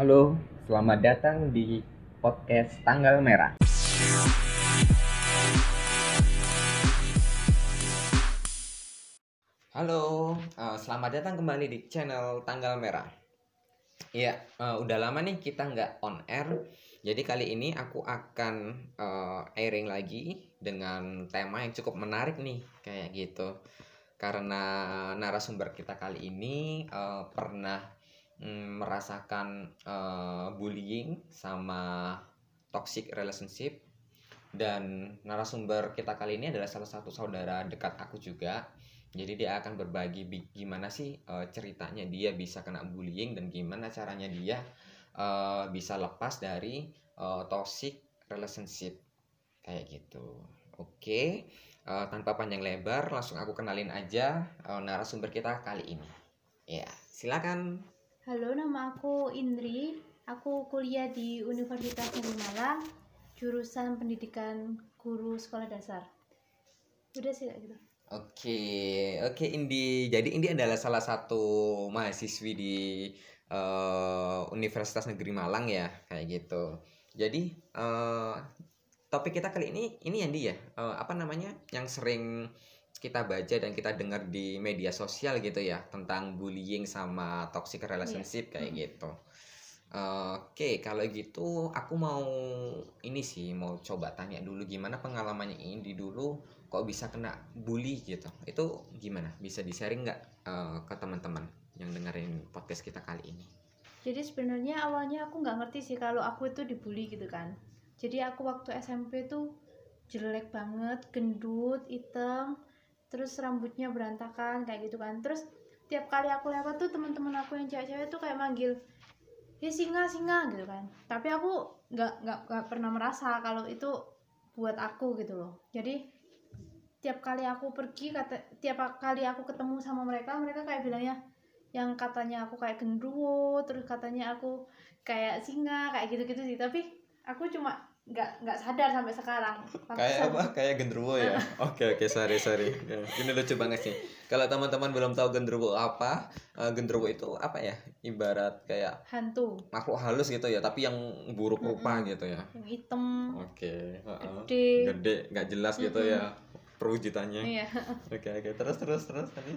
Halo, selamat datang di podcast Tanggal Merah. Halo, eh, selamat datang kembali di channel Tanggal Merah. Eh, udah lama nih kita nggak on air. Jadi kali ini aku akan eh, airing lagi dengan tema yang cukup menarik nih, kayak gitu. Karena narasumber kita kali ini eh, pernah mm, merasakan eh, bullying sama toxic relationship dan narasumber kita kali ini adalah salah satu saudara dekat aku juga. Jadi dia akan berbagi gimana sih eh, ceritanya dia bisa kena bullying dan gimana caranya dia eh, bisa lepas dari eh, toxic relationship kayak gitu. Oke, eh, tanpa panjang lebar langsung aku kenalin aja eh, narasumber kita kali ini. Ya, silakan. Halo, nama aku Indri. Aku kuliah di Universitas Negeri Malang, jurusan Pendidikan Guru Sekolah Dasar. Udah sih gitu. Oke, oke Indi. Jadi Indi adalah salah satu mahasiswi di eh, Universitas Negeri Malang ya, kayak gitu. Jadi eh, topik kita kali ini ini Indi ya, eh, apa namanya? Yang sering kita baca dan kita dengar di media sosial gitu ya tentang bullying sama toxic relationship kayak gitu. Oke, kalau gitu aku mau ini sih mau coba tanya dulu gimana pengalamannya Indi dulu kok bisa kena bully gitu. Itu gimana? Bisa di sharing nggak eh, ke teman-teman yang dengerin podcast kita kali ini? Jadi sebenarnya awalnya aku nggak ngerti sih kalau aku itu dibully gitu kan. Jadi aku waktu SMP tuh jelek banget, gendut, hitam, terus rambutnya berantakan kayak gitu kan. Terus tiap kali aku lewat tuh teman-teman aku yang cewek-cewek tuh kayak manggil ya singa singa gitu kan. Tapi aku nggak nggak nggak pernah merasa kalau itu buat aku gitu loh. Jadi tiap kali aku pergi kata tiap kali aku ketemu sama mereka mereka kayak bilangnya yang katanya aku kayak gendruwo terus katanya aku kayak singa kayak gitu-gitu sih. Tapi aku cuma nggak nggak sadar sampai sekarang. Kayak apa? Kayak genderuwo ya? Oke oke sorry sorry. Ya, ini lucu banget sih. Kalau teman-teman belum tahu genderuwo apa eh, genderuwo itu apa ya? Ibarat kayak hantu. makhluk halus gitu ya tapi yang buruk rupa Mm-mm. gitu ya? Yang hitam. Oke heeh. gede. Gede nggak jelas gitu Mm-mm. ya perwujudannya. Iya. Oke oke. Terus terus terus tadi?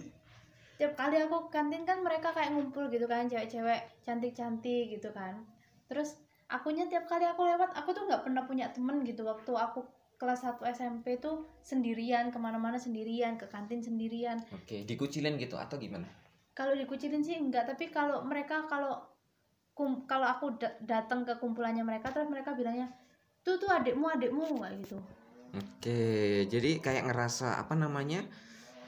Tiap kali aku kantin kan mereka kayak ngumpul gitu kan cewek-cewek cantik-cantik gitu kan. Terus akunya tiap kali aku lewat aku tuh nggak pernah punya temen gitu waktu aku kelas 1 SMP tuh sendirian ke mana-mana sendirian ke kantin sendirian oke dikucilin gitu atau gimana kalau dikucilin sih enggak tapi kalau mereka kalau kum, kalau aku da- datang ke kumpulannya mereka terus mereka bilangnya tuh tuh adikmu adikmu kayak gitu Oke, jadi kayak ngerasa apa namanya?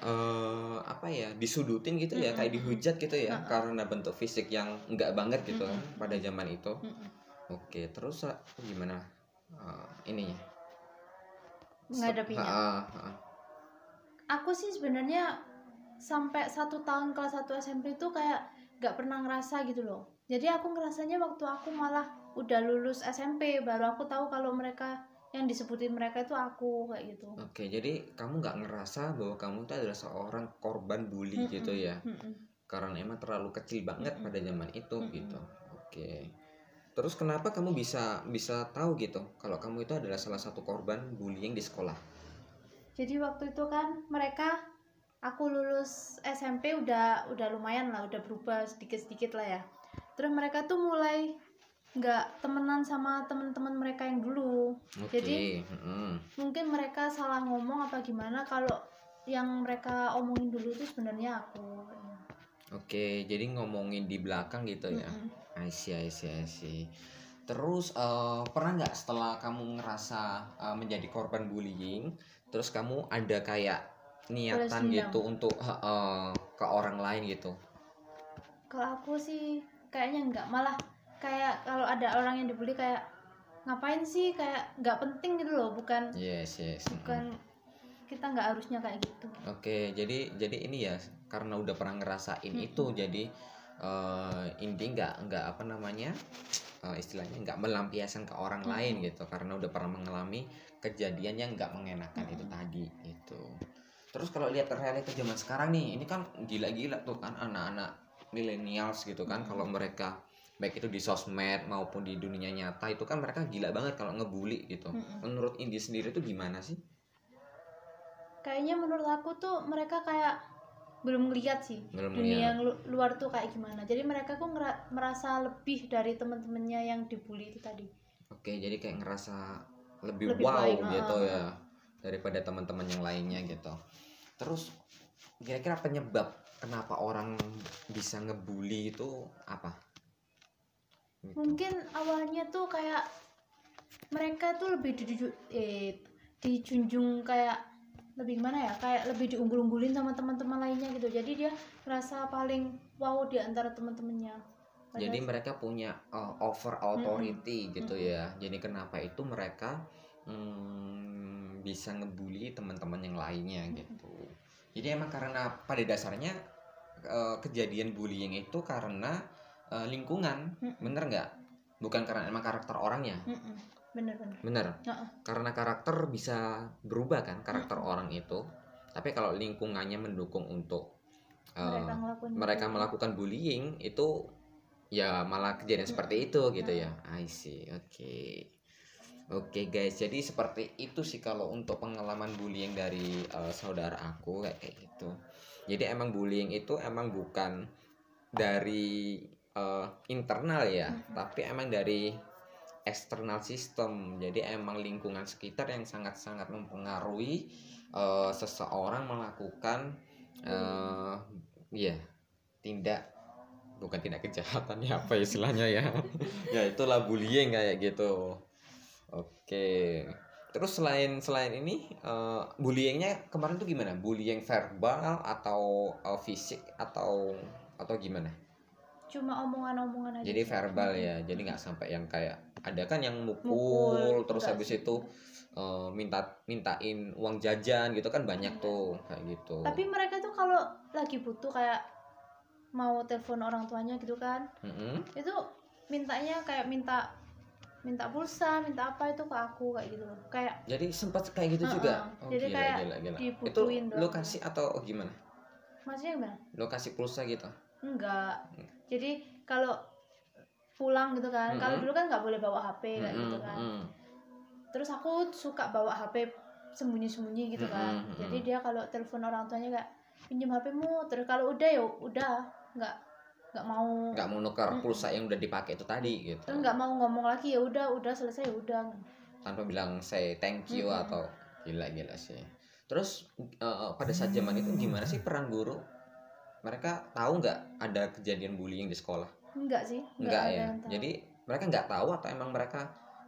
eh apa ya? Disudutin gitu ya, kayak dihujat gitu ya Mm-mm. karena bentuk fisik yang enggak banget gitu kan Mm-mm. pada zaman itu. Mm-mm. Oke, terus gimana? eh, ininya. menghadapinya Ha, ha, ha. aku sih sebenarnya sampai satu tahun kelas 1 SMP itu kayak nggak pernah ngerasa gitu loh jadi aku ngerasanya waktu aku malah udah lulus SMP baru aku tahu kalau mereka yang disebutin mereka itu aku kayak gitu Oke, jadi kamu nggak ngerasa bahwa kamu itu adalah seorang korban bully Mm-mm. gitu ya? Mm-mm. Karena emang terlalu kecil banget Mm-mm. pada zaman itu Mm-mm. gitu. Oke. Terus kenapa kamu bisa bisa tahu gitu kalau kamu itu adalah salah satu korban bullying di sekolah? jadi waktu itu kan mereka aku lulus SMP udah udah lumayan lah udah berubah sedikit sedikit lah ya terus mereka tuh mulai nggak temenan sama teman-teman mereka yang dulu Oke. Jadi- mm-mm. mungkin mereka salah ngomong apa gimana kalau yang mereka omongin dulu itu sebenarnya aku Oke, jadi ngomongin di belakang gitu ya. Mm-mm. I see, I see, I see. Terus eh, pernah nggak setelah kamu ngerasa eh, menjadi korban bullying, terus kamu ada kayak niatan gitu untuk eh, eh, ke orang lain gitu? kalau aku sih kayaknya nggak malah kayak kalau ada orang yang dibully kayak ngapain sih kayak nggak penting gitu loh bukan Yes, yes. bukan kita nggak harusnya kayak gitu Oke, jadi jadi ini ya karena udah pernah ngerasain Mm-mm. itu, jadi eh inti nggak nggak apa namanya eh, istilahnya nggak melampiaskan ke orang Mm-mm. lain gitu, karena udah pernah mengalami kejadian yang nggak mengenakan itu Mm-mm. tadi gitu. Terus kalau lihat realita zaman sekarang nih, ini kan gila-gila tuh kan anak-anak millennials gitu kan, Mm-mm. kalau mereka baik itu di sosmed maupun di dunia nyata itu kan mereka gila banget kalau ngebully gitu Mm-mm. menurut Indi sendiri itu gimana sih kayaknya menurut aku tuh mereka kayak belum ngeliat sih. Belum dunia yang lu- luar tuh kayak gimana. Jadi mereka ngera- merasa lebih dari teman-temannya yang dibully itu tadi. Oke jadi kayak ngerasa lebih, Lebih wow baik, gitu uh-uh. ya daripada teman-teman yang lainnya gitu. Terus kira-kira penyebab kenapa orang bisa ngebully itu apa? Gitu. mungkin awalnya tuh kayak mereka tuh lebih dijunjung eh dijunjung kayak lebih gimana ya kayak lebih diunggul-unggulin sama teman-teman lainnya gitu. Jadi dia merasa paling wow di antara teman-temannya. Jadi mereka punya uh, over authority gitu ya. Jadi kenapa itu mereka mm, bisa ngebully teman-teman yang lainnya gitu. Jadi emang karena pada dasarnya uh, kejadian bullying itu karena uh, lingkungan, Mm-mm. bener nggak? Bukan karena emang karakter orangnya, Mm-mm, bener-bener bener. Heeh. Karena karakter bisa berubah kan karakter orang itu. Tapi kalau lingkungannya mendukung untuk uh, mereka ngelakuin mereka gitu. melakukan bullying itu ya malah kejadian seperti itu gitu Hmm. ya I see oke oke guys jadi seperti itu sih kalau untuk pengalaman bullying dari eh, saudara aku kayak kayak gitu jadi emang bullying itu emang bukan dari eh, internal ya Mm-mm. tapi emang dari eksternal sistem. Jadi emang lingkungan sekitar yang sangat-sangat mempengaruhi eh, seseorang melakukan eh ya tindak bukan tindak kejahatan ya apa istilahnya ya. Ya itulah bullying kayak gitu. Oke. Terus selain selain ini eh, bullyingnya kemarin tuh gimana? Bullying verbal atau eh, fisik atau atau gimana cuma omongan-omongan aja jadi sih. verbal ya jadi nggak sampai yang kayak ada kan yang mukul, Mukul, terus habis itu eh, minta mintain uang jajan gitu kan banyak tuh kayak gitu tapi mereka tuh kalau lagi butuh kayak mau telepon orang tuanya gitu kan Mm-mm. itu mintanya kayak minta minta pulsa minta apa itu ke aku kayak gitu loh kayak Jadi sempat kayak gitu Heeh. juga. Oh, Jadi gila, kayak gila, gila. Itu dibutuhin doang. lokasi atau gimana? maksudnya gimana Lokasi pulsa gitu. Enggak Hmm. jadi kalau pulang gitu kan kalau Mm-mm. dulu kan nggak boleh bawa HP kayak gitu Mm-mm, kan mm. terus aku suka bawa HP sembunyi-sembunyi gitu kan Mm-mm, jadi mm-mm. dia kalau telepon orang tuanya kayak pinjam HP-mu terus kalau udah ya udah nggak nggak mau Nggak mau nuker pulsa yang udah dipakai itu tadi gitu. terus nggak mau ngomong lagi ya udah udah selesai ya udah Tanpa bilang say thank you Mm-mm. atau gila gila sih. Terus eh, pada saat zaman itu gimana sih peran guru? Mereka tahu nggak ada kejadian bullying di sekolah? enggak sih Enggak ada ya. tahu. Jadi mereka nggak tahu atau emang mereka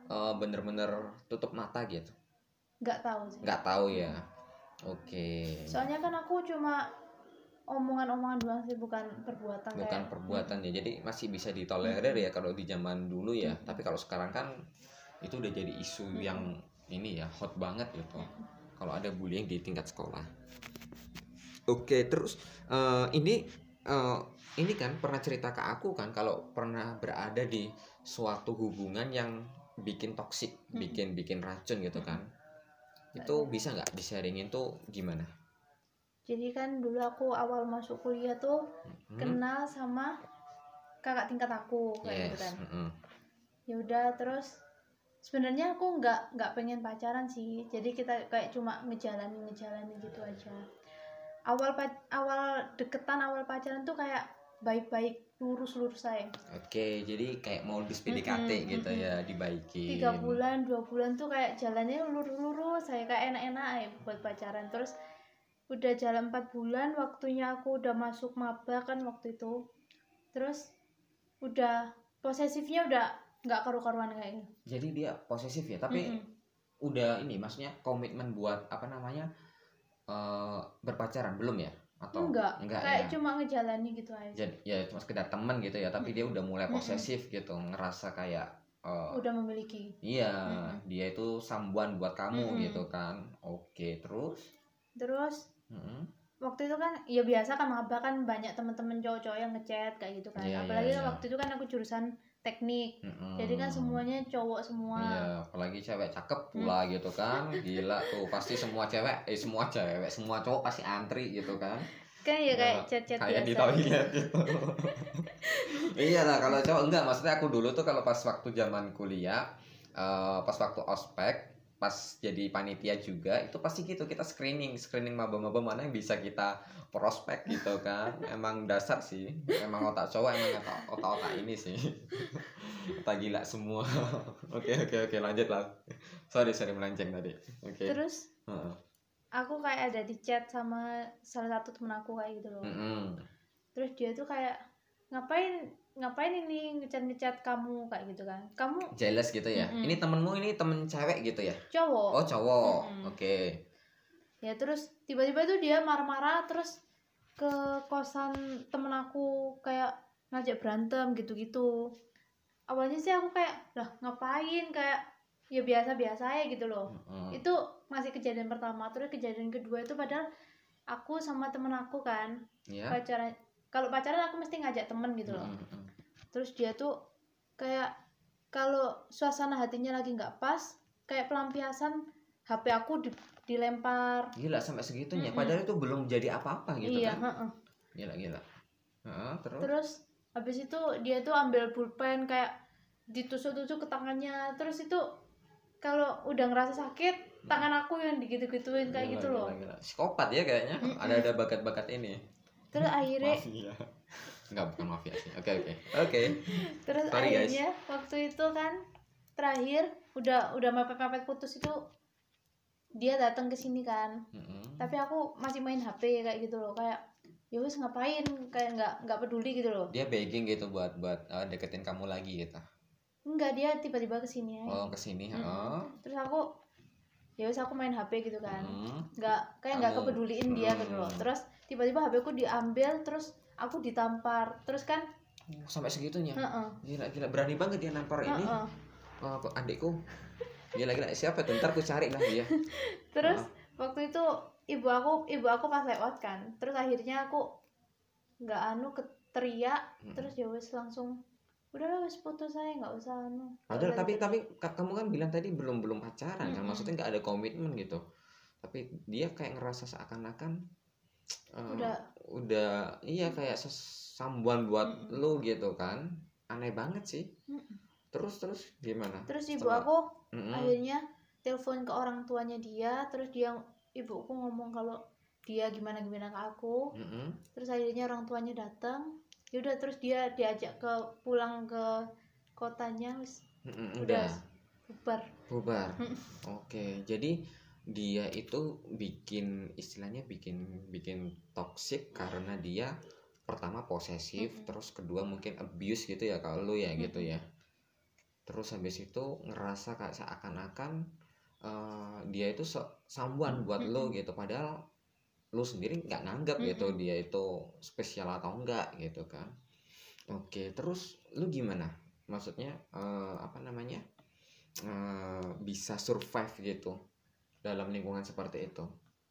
eh, bener-bener tutup mata gitu? nggak tahu sih Nggak tahu ya. Oke. soalnya kan aku cuma omongan-omongan doang sih bukan perbuatan bukan kayak perbuatan ya jadi masih bisa ditolerir ya kalau di zaman dulu ya tapi kalau sekarang kan itu udah jadi isu Mm-mm. yang ini ya hot banget gitu kalau ada bullying di tingkat sekolah oke terus eh, ini eh, ini kan pernah cerita ke aku kan kalau pernah berada di suatu hubungan yang bikin toksik Mm-mm. bikin bikin racun gitu kan itu Ada. bisa nggak di-sharingin tuh gimana jadi kan dulu aku awal masuk kuliah tuh Hmm? kenal sama kakak tingkat aku kayak gitu yes kan mm-mm. ya udah terus sebenarnya aku nggak nggak pengen pacaran sih jadi kita kayak cuma ngejalanin ngejalanin gitu aja awal awal deketan awal pacaran tuh kayak baik-baik lurus lurus saya Oke, jadi kayak modus PDKT Mm-mm, gitu mm-mm. ya dibaikin. tiga bulan dua bulan tuh kayak jalannya lurus lurus saya kayak enak-enak ya buat pacaran terus udah jalan empat bulan waktunya aku udah masuk maba kan waktu itu terus udah posesifnya udah nggak karu-karuan kayak gitu Jadi dia posesif ya, tapi Mm-mm. udah ini maksudnya komitmen buat apa namanya eh berpacaran belum ya? Atau enggak, kayak ya? cuma ngejalani gitu aja Jadi ya cuma sekedar teman gitu ya, tapi dia udah mulai posesif gitu, ngerasa kayak eh, udah memiliki iya Mm-mm. dia itu sambuan buat kamu Mm-mm. gitu kan. Oke, terus terus Mm-mm. Waktu itu kan ya biasa kan maba kan banyak teman-teman cowok-cowok yang ngechat kayak gitu kan Iya, iya, apalagi iya. waktu itu kan aku jurusan teknik Mm-mm. jadi kan semuanya cowok semua Iya, apalagi cewek cakep pula gitu kan. Gila tuh, pasti semua cewek, eh semua cewek, semua cowok pasti antri gitu kan. kan ya kayak chat-chat kayak di toilet gitu iya lah kalau cowok enggak maksudnya aku dulu tuh kalau pas waktu zaman kuliah eh, pas waktu ospek pas jadi panitia juga itu pasti gitu kita screening screening maba-maba mana yang bisa kita prospek gitu kan. Emang dasar sih emang otak cowok emang otak otak, otak ini sih. Otak gila semua. Oke oke oke lanjut lah. Sorry sorry melenceng tadi. Oke. Terus? Heeh. aku kayak ada di chat sama salah satu temen aku kayak gitu loh. Mm-mm. terus dia tuh kayak ngapain ngapain ini ngecat ngecat kamu kayak gitu kan. Kamu jealous gitu ya? Mm-mm. ini temenmu ini temen cewek gitu ya? Cowok. Oh cowok. Mm-mm. oke. Ya terus tiba-tiba tuh dia marah-marah terus ke kosan temen aku kayak ngajak berantem gitu-gitu. Awalnya sih aku kayak lah ngapain? Kayak ya biasa-biasa ya gitu loh. Mm. itu masih kejadian pertama. Terus kejadian kedua itu padahal aku sama temen aku kan ya pacaran. Kalau pacaran aku mesti ngajak temen gitu loh. Mm-mm. Terus dia tuh kayak kalau suasana hatinya lagi nggak pas kayak pelampiasan HP aku di- dilempar. Gila sampai segitunya. Mm-mm. padahal itu belum jadi apa-apa gitu iya kan. heeh. gila gila. Heeh, terus? Terus habis itu dia tuh ambil pulpen kayak ditusuk-tusuk ke tangannya. Terus itu kalau udah ngerasa sakit tangan aku yang digitu-gituin kayak Gila, gitu gila, loh. gila. psikopat ya kayaknya. Ada ada bakat-bakat ini. Terus akhirnya mafia Enggak bukan mafia sih. Oke oke. Oke. Terus Sorry, guys. akhirnya waktu itu kan terakhir udah udah mepet-mepet putus itu dia datang ke sini kan. Mm-mm. tapi aku masih main HP kayak gitu loh. Kayak ya wis ngapain? Kayak nggak nggak peduli gitu loh. Dia begging gitu buat buat eh, deketin kamu lagi gitu? Enggak dia tiba-tiba ke sini aja. Oh ke sini Mm-mm. heeh terus aku ya wis aku main HP gitu kan. Mm. nggak kayak nggak kepeduliin dia gitu loh. Terus tiba-tiba HP ku diambil terus aku ditampar. Terus kan Oh, sampai segitunya? Heeh. Gila gila berani banget dia nampar ini. Heeh. oh, kok adikku? Gila gila siapa tuh ntar aku cari lah dia terus Ah. waktu itu ibu aku ibu aku pas lewat kan. Terus akhirnya aku nggak anu teriak Mm. terus ya wis langsung udahlah wis putus saya nggak usah anu. Padahal usah tapi deket." tapi ka- kamu kan bilang tadi belum belum pacaran kan. Mm-mm. maksudnya nggak ada komitmen gitu. Tapi dia kayak ngerasa seakan-akan eh, udah udah iya kayak sesambuan buat Mm-mm. lu gitu kan aneh banget sih Mm-mm. terus terus gimana terus ibu Setelah- aku Mm-mm. akhirnya telepon ke orang tuanya dia terus dia ibuku ngomong kalau dia gimana gimana ke aku Mm-mm. terus akhirnya orang tuanya datang ya udah terus dia diajak ke pulang ke kotanya wis Mm-mm, udah bubar bubar Mm. oke jadi dia itu bikin istilahnya bikin bikin toxic karena dia pertama posesif Mm-mm. terus kedua mungkin abuse gitu ya kalau lu ya gitu Mm-mm. ya terus habis itu ngerasa kayak seakan-akan eh, dia itu so- sambuan buat lu Mm-mm. gitu padahal lu sendiri nggak nganggap gitu Mm-mm. dia itu spesial atau enggak gitu kan oke terus lu gimana maksudnya eh, apa namanya eh, bisa survive gitu dalam lingkungan seperti itu.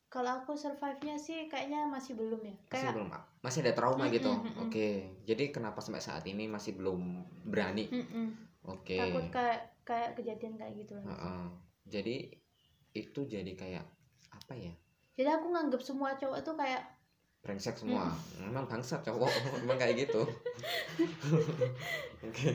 Kalau aku survive-nya sih kayaknya masih belum ya. Masih kayak belum masih ada trauma Mm-mm, gitu. mm-mm. oke jadi kenapa sampai saat ini masih belum berani? Mm-mm, oke. Takut kayak kayak kejadian kayak gitu lah Heeh. jadi itu jadi kayak apa ya? Jadi aku nganggep semua cowok tuh kayak brengsek semua. Memang bangsat cowok. Memang kayak gitu. Oke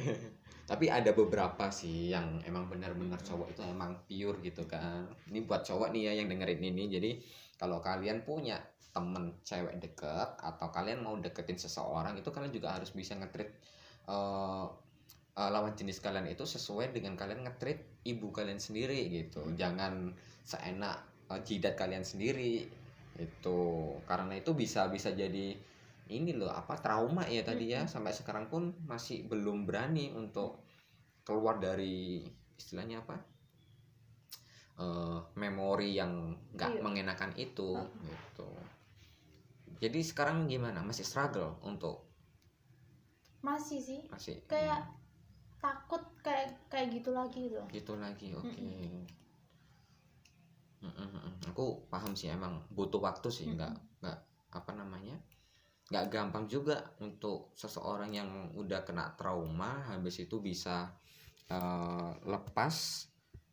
tapi ada beberapa sih yang emang benar-benar cowok itu emang pure gitu kan. Ini buat cowok nih ya yang dengerin ini. Jadi kalau kalian punya temen cewek deket atau kalian mau deketin seseorang itu kalian juga harus bisa ngetrit eh, eh, lawan jenis kalian itu sesuai dengan kalian ngetrit ibu kalian sendiri gitu. Jangan seenak eh, jidat kalian sendiri itu karena itu bisa bisa jadi ini loh apa trauma ya tadi ya. Sampai sekarang pun masih belum berani untuk keluar dari istilahnya apa eh, memori yang nggak Iya. mengenakan itu Heeh. gitu. Jadi sekarang gimana? Masih struggle untuk masih sih. Masih kayak takut kayak kayak gitu lagi gitu gitu lagi oke. Mm-mm. aku paham sih emang butuh waktu sih Mm-mm. nggak nggak apa namanya nggak gampang juga untuk seseorang yang udah kena trauma habis itu bisa eh, lepas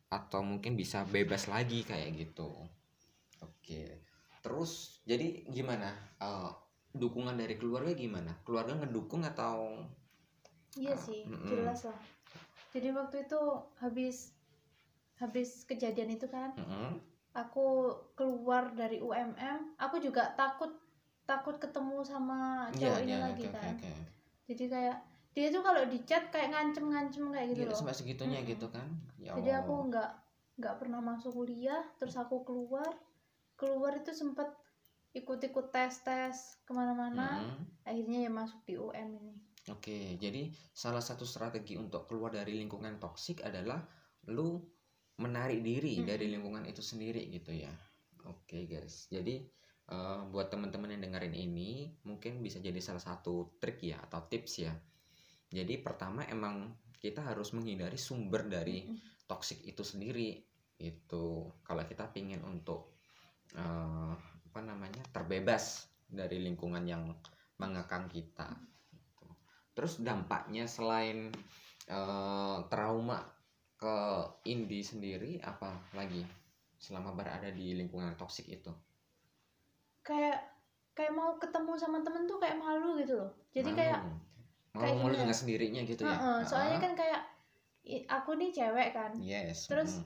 atau mungkin bisa bebas lagi kayak gitu. Oke. Terus jadi gimana? Eh, dukungan dari keluarga gimana? Keluarga ngedukung atau? Iya Ah, sih mm-mm. jelas lah. Jadi waktu itu habis habis kejadian itu kan Mm-mm. aku keluar dari UMM aku juga takut takut ketemu sama Iya, cowok ini iya, lagi oke, kan oke. jadi kayak dia tuh kalau di chat kayak ngancem-ngancem kayak gitu Gila, loh sampai segitunya Mm-mm. gitu kan ya jadi aku nggak nggak pernah masuk kuliah terus aku keluar keluar itu sempet ikut-ikut tes-tes ke mana-mana Mm-mm. akhirnya ya masuk di UM ini Oke, jadi salah satu strategi untuk keluar dari lingkungan toksik adalah lu menarik diri Mm-mm. dari lingkungan itu sendiri gitu ya. Oke guys, jadi eh, buat teman-teman yang dengerin ini mungkin bisa jadi salah satu trik ya atau tips ya. Jadi pertama emang kita harus menghindari sumber dari toksik itu sendiri itu kalau kita pingin untuk eh, apa namanya terbebas dari lingkungan yang mengekang kita Gitu. terus dampaknya selain eh, trauma ke Indi sendiri apa lagi selama berada di lingkungan toksik itu kayak kayak mau ketemu sama temen tuh kayak malu gitu loh jadi kayak mau kayak malu ya. dengan sendirinya gitu ya Heeh, soalnya Ah, kan kayak aku nih cewek kan yes terus mm.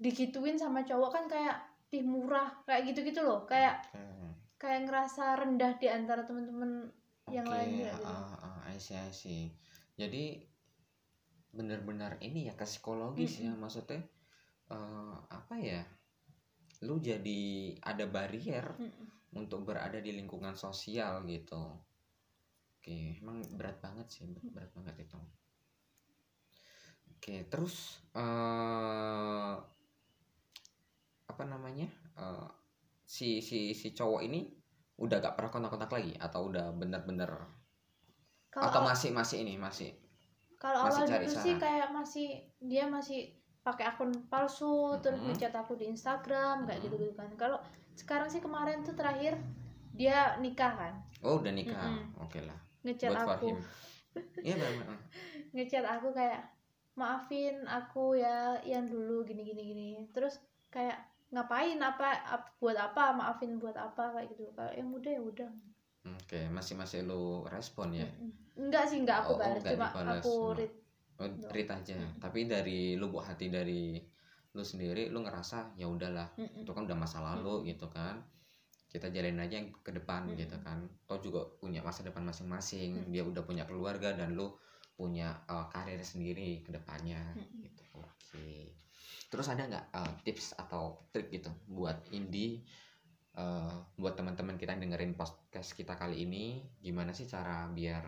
digituin sama cowok kan kayak ih murah kayak gitu-gitu loh kayak Oke. kayak ngerasa rendah di antara temen-temen yang Oke, lain juga gitu. ah, ah, I see, I see. Jadi benar-benar ini ya ke psikologis ya Mm-mm. maksudnya eh, apa ya? Lu jadi ada barrier Mm-mm. untuk berada di lingkungan sosial gitu. Oke, emang berat banget sih, ber- berat banget itu. Oke, terus eh apa namanya? Eh, si si si cowok ini udah gak pernah kontak-kontak lagi atau udah bener-bener kalau atau masih masih ini masih kalau masih awal cari dulu sih kayak masih dia masih pakai akun palsu terus Mm-mm. ngechat aku di Instagram kayak Mm-mm. gitu gitu kan. Kalau sekarang sih kemarin tuh terakhir dia nikah kan. Oh udah nikah. Mm-mm. oke lah. Ngechat aku. Iya benar ngechat aku kayak maafin aku ya yang dulu gini gini gini. Terus kayak ngapain? Apa ap- buat apa? Maafin buat apa? Kayak gitu. Kalau yang udah ya udah. Oke masih masih lu respon ya? Enggak sih enggak Oh, aku oh, balas. enggak cuma dibalas, aku cuma- read oh, Enggak. read aja Mm. tapi dari lubuk hati dari lu sendiri lu ngerasa ya udahlah Mm-mm. itu kan udah masa lalu gitu kan kita jalin aja yang ke depan Mm-mm. gitu kan toh juga punya masa depan masing-masing Mm. dia udah punya keluarga dan lu punya uh, karir sendiri ke depannya Mm-mm. gitu oke terus ada nggak uh, tips atau trik gitu buat Indi uh, buat teman-teman kita yang dengerin podcast kita kali ini gimana sih cara biar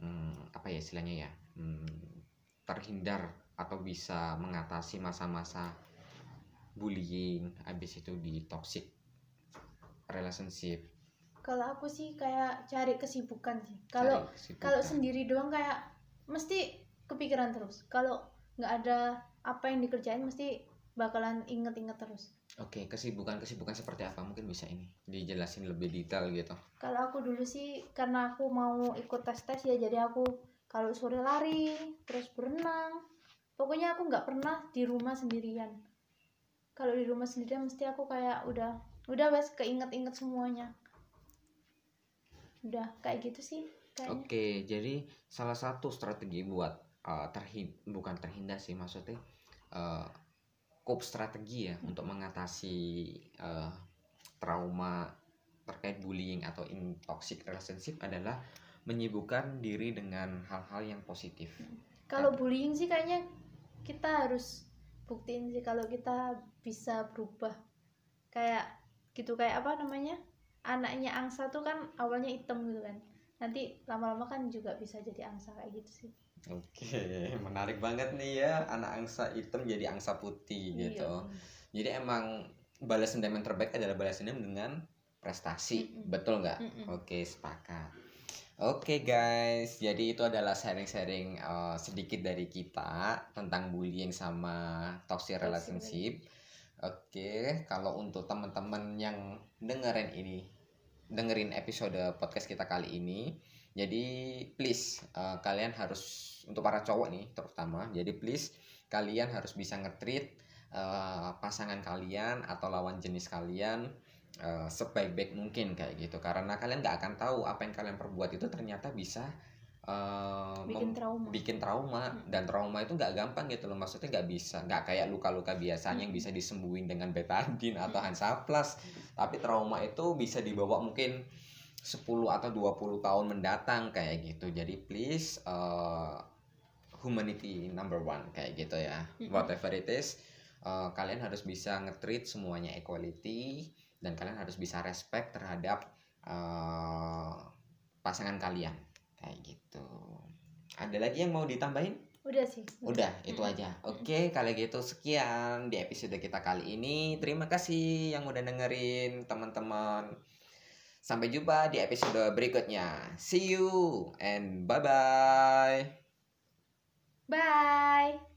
hmm, apa ya istilahnya ya hmm, terhindar atau bisa mengatasi masa-masa bullying habis itu di toxic relationship. Kalau aku sih kayak cari kesibukan sih. Kalau kalau sendiri doang kayak mesti kepikiran terus. Kalau nggak ada apa yang dikerjain mesti bakalan inget-inget terus. Oke kesibukan kesibukan seperti apa? Mungkin bisa ini dijelasin lebih detail gitu. Kalau aku dulu sih karena aku mau ikut tes tes ya jadi aku kalau sore lari terus berenang. Pokoknya aku nggak pernah di rumah sendirian. Kalau di rumah sendirian mesti aku kayak udah udah wes keinget-inget semuanya. Udah kayak gitu sih kayaknya. Oke, jadi salah satu strategi buat uh, bukan terhindar sih maksudnya uh, cope strategi ya untuk mengatasi uh, trauma terkait bullying atau in toxic relationship adalah menyibukkan diri dengan hal-hal yang positif. kalau bullying sih kayaknya kita harus buktiin sih kalau kita bisa berubah kayak gitu kayak apa namanya anaknya angsa tuh kan awalnya hitam gitu kan nanti lama-lama kan juga bisa jadi angsa kayak gitu sih Oke, menarik banget nih ya anak angsa hitam jadi angsa putih gitu. Iya. Jadi emang balas dendam yang terbaik adalah balas dendam dengan prestasi, Mm-mm. betul nggak? Mm-mm. Oke, sepakat. Oke guys, jadi itu adalah sharing-sharing uh, sedikit dari kita tentang bullying sama toxic relationship. Oke, kalau untuk teman-teman yang dengerin ini, dengerin episode podcast kita kali ini, jadi please uh, kalian harus untuk para cowok nih terutama, jadi please kalian harus bisa nge-treat uh, pasangan kalian atau lawan jenis kalian eh, sebaik-baik mungkin kayak gitu. Karena kalian nggak akan tahu apa yang kalian perbuat itu ternyata bisa eh, bikin trauma. bikin trauma. Hmm. dan trauma itu nggak gampang gitu loh. Maksudnya nggak bisa. Nggak kayak luka-luka biasanya yang Hmm. bisa disembuhin dengan betadine atau Hansaplast tapi trauma itu bisa dibawa mungkin 10 atau 20 tahun mendatang kayak gitu. Jadi please eh, humanity number one kayak gitu ya. Whatever it is eh, kalian harus bisa nge-treat semuanya equality dan kalian harus bisa respect terhadap eh, pasangan kalian kayak gitu ada lagi yang mau ditambahin udah sih Udah, itu Mm-mm. aja. Oke, kalau gitu sekian di episode kita kali ini. Terima kasih yang udah dengerin teman-teman. Sampai jumpa di episode berikutnya. See you and bye-bye. bye